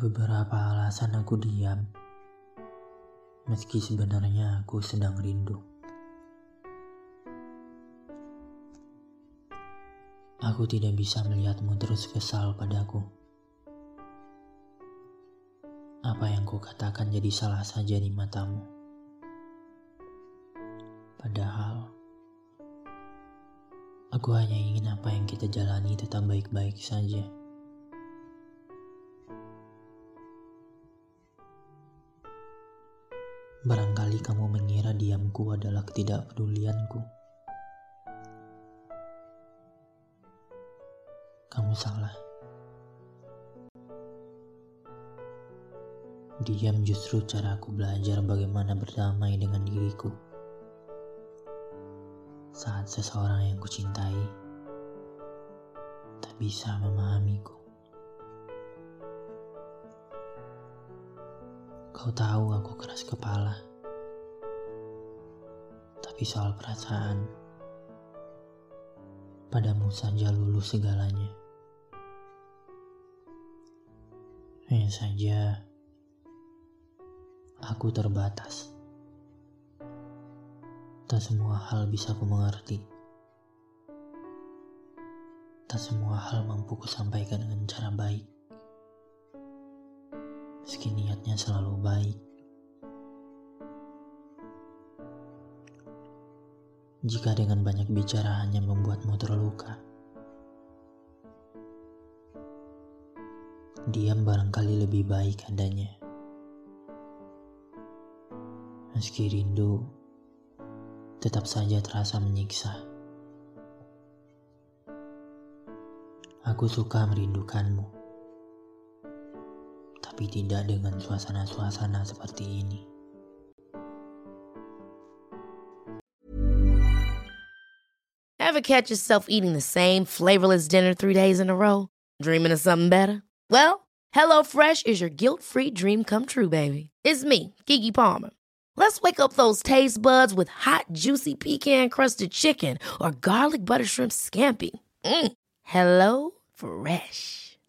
Beberapa alasan aku diam, meski sebenarnya aku sedang rindu. Aku tidak bisa melihatmu terus kesal padaku. Apa yang kukatakan jadi salah saja di matamu. Padahal, aku hanya ingin apa yang kita jalani tetap baik-baik saja. Barangkali kamu mengira diamku adalah ketidakpedulianku. Kamu salah. Diam justru cara aku belajar bagaimana berdamai dengan diriku. Saat seseorang yang kucintai tak bisa memahamiku. Kau tahu aku keras kepala. Tapi soal perasaan, padamu saja lulus segalanya. Hanya saja, aku terbatas. Tak semua hal bisa ku mengerti. Tak semua hal mampu ku sampaikan dengan cara baik meski niatnya selalu baik. Jika dengan banyak bicara hanya membuatmu terluka, diam barangkali lebih baik adanya. Meski rindu, tetap saja terasa menyiksa. Aku suka merindukanmu tapi tidak dengan suasana-suasana seperti ini. Ever catch yourself eating the same flavorless dinner three days in a row? Dreaming of something better? Well, HelloFresh is your guilt-free dream come true, baby. It's me, Gigi Palmer. Let's wake up those taste buds with hot, juicy pecan-crusted chicken or garlic butter shrimp scampi. Mm. Hello Fresh.